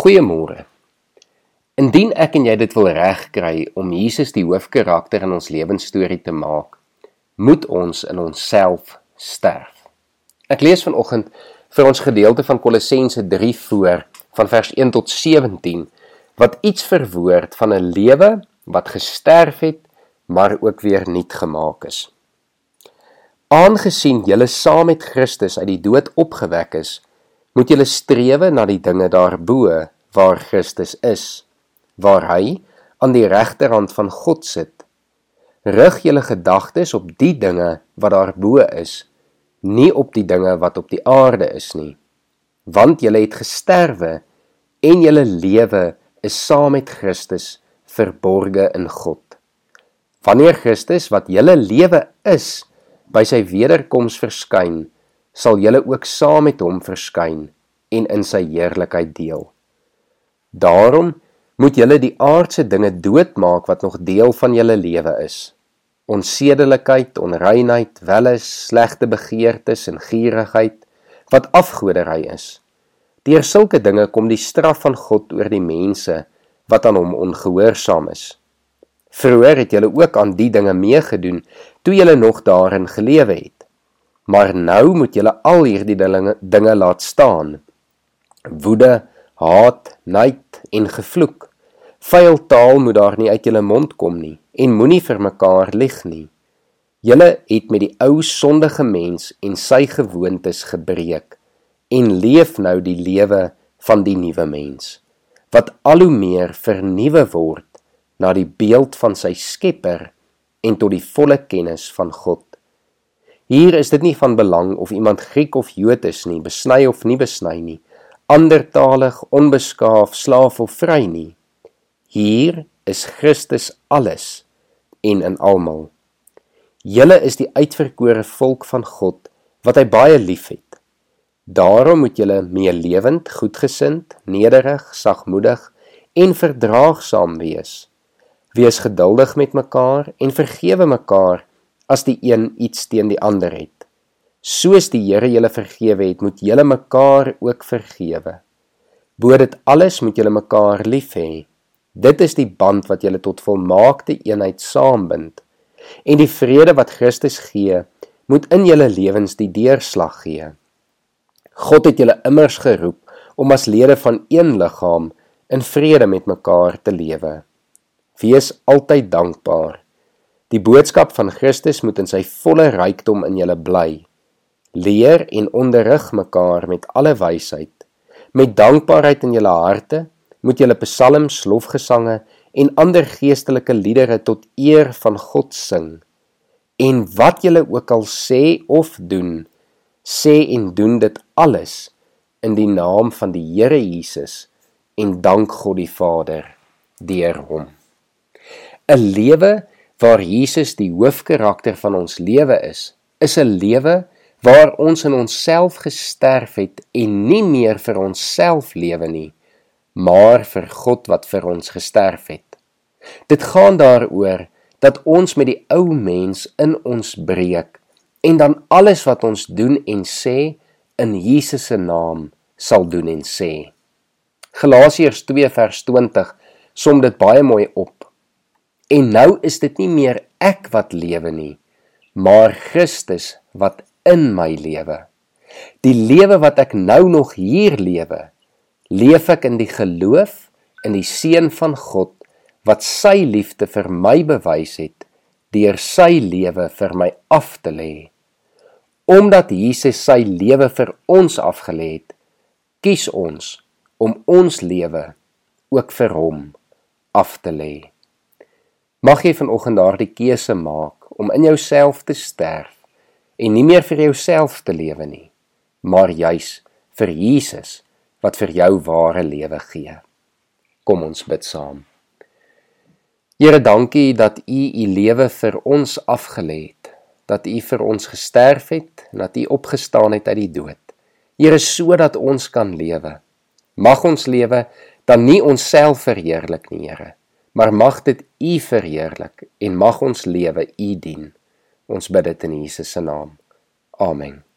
Goeiemôre. Indien ek en jy dit wil regkry om Jesus die hoofkarakter in ons lewensstorie te maak, moet ons in onsself sterf. Ek lees vanoggend vir ons gedeelte van Kolossense 3 voor van vers 1 tot 17 wat iets verwoord van 'n lewe wat gesterf het maar ook weer nuut gemaak is. Aangesien julle saam met Christus uit die dood opgewek is, moet julle strewe na die dinge daarbo waar Christus is, waar hy aan die regterhand van God sit. Rig julle gedagtes op die dinge wat daarbo is, nie op die dinge wat op die aarde is nie. Want julle het gesterwe en julle lewe is saam met Christus verborge in God. Wanneer Christus wat julle lewe is by sy wederkoms verskyn, sal julle ook saam met hom verskyn en in sy heerlikheid deel. Daarom moet julle die aardse dinge doodmaak wat nog deel van julle lewe is. Onsedelikheid, onreinheid, welis, slegte begeertes en gierigheid wat afgoderry is. Deur sulke dinge kom die straf van God oor die mense wat aan hom ongehoorsaam is. Vroeger het julle ook aan die dinge meegedoen toe julle nog daarin gelewe het. Maar nou moet julle al hierdie dinge, dinge laat staan. Woede, haat, nait en gevloek. Vuil taal moet daar nie uit julle mond kom nie en moenie vir mekaar lieg nie. Julle het met die ou sondige mens en sy gewoontes gebreek en leef nou die lewe van die nuwe mens wat al hoe meer vernuwe word na die beeld van sy Skepper en tot die volle kennis van God. Hier is dit nie van belang of iemand Griek of Jood is nie, besny of nie besny nie, andertalig, onbeskaaf, slaaf of vry nie. Hier is Christus alles en in almal. Julle is die uitverkore volk van God wat hy baie liefhet. Daarom moet julle meelewend, goedgesind, nederig, sagmoedig en verdraagsaam wees. Wees geduldig met mekaar en vergewe mekaar as die een iets teen die ander het. Soos die Here julle vergewe het, moet julle mekaar ook vergewe. Bo dit alles moet julle mekaar lief hê. Dit is die band wat julle tot volmaakte eenheid saambind. En die vrede wat Christus gee, moet in julle lewens die deurslag gee. God het julle immers geroep om as lede van een liggaam in vrede met mekaar te lewe. Wees altyd dankbaar. Die boodskap van Christus moet in sy volle rykdom in julle bly. Leer en onderrig mekaar met alle wysheid. Met dankbaarheid in julle harte moet julle psalms, lofgesange en ander geestelike liedere tot eer van God sing. En wat julle ook al sê of doen, sê en doen dit alles in die naam van die Here Jesus en dank God die Vader deur hom. 'n Lewe waar Jesus die hoofkarakter van ons lewe is, is 'n lewe waar ons in onsself gesterf het en nie meer vir onsself lewe nie, maar vir God wat vir ons gesterf het. Dit gaan daaroor dat ons met die ou mens in ons breek en dan alles wat ons doen en sê in Jesus se naam sal doen en sê. Galasiërs 2 vers 20 som dit baie mooi op. En nou is dit nie meer ek wat lewe nie, maar Christus wat in my lewe. Die lewe wat ek nou nog hier lewe, leef ek in die geloof in die seun van God wat sy liefde vir my bewys het deur sy lewe vir my af te lê. Omdat Jesus sy lewe vir ons afgelê het, kies ons om ons lewe ook vir hom af te lê. Mag jy vanoggend daardie keuse maak om in jouself te sterf en nie meer vir jouself te lewe nie, maar juis vir Jesus wat vir jou ware lewe gee. Kom ons bid saam. Here, dankie dat U U lewe vir ons afgelê het, dat U vir ons gesterf het en dat U opgestaan het uit die dood. Here, sodat ons kan lewe. Mag ons lewe dan nie onsself verheerlik nie, Here maar mag dit U verheerlik en mag ons lewe U dien. Ons bid dit in Jesus se naam. Amen.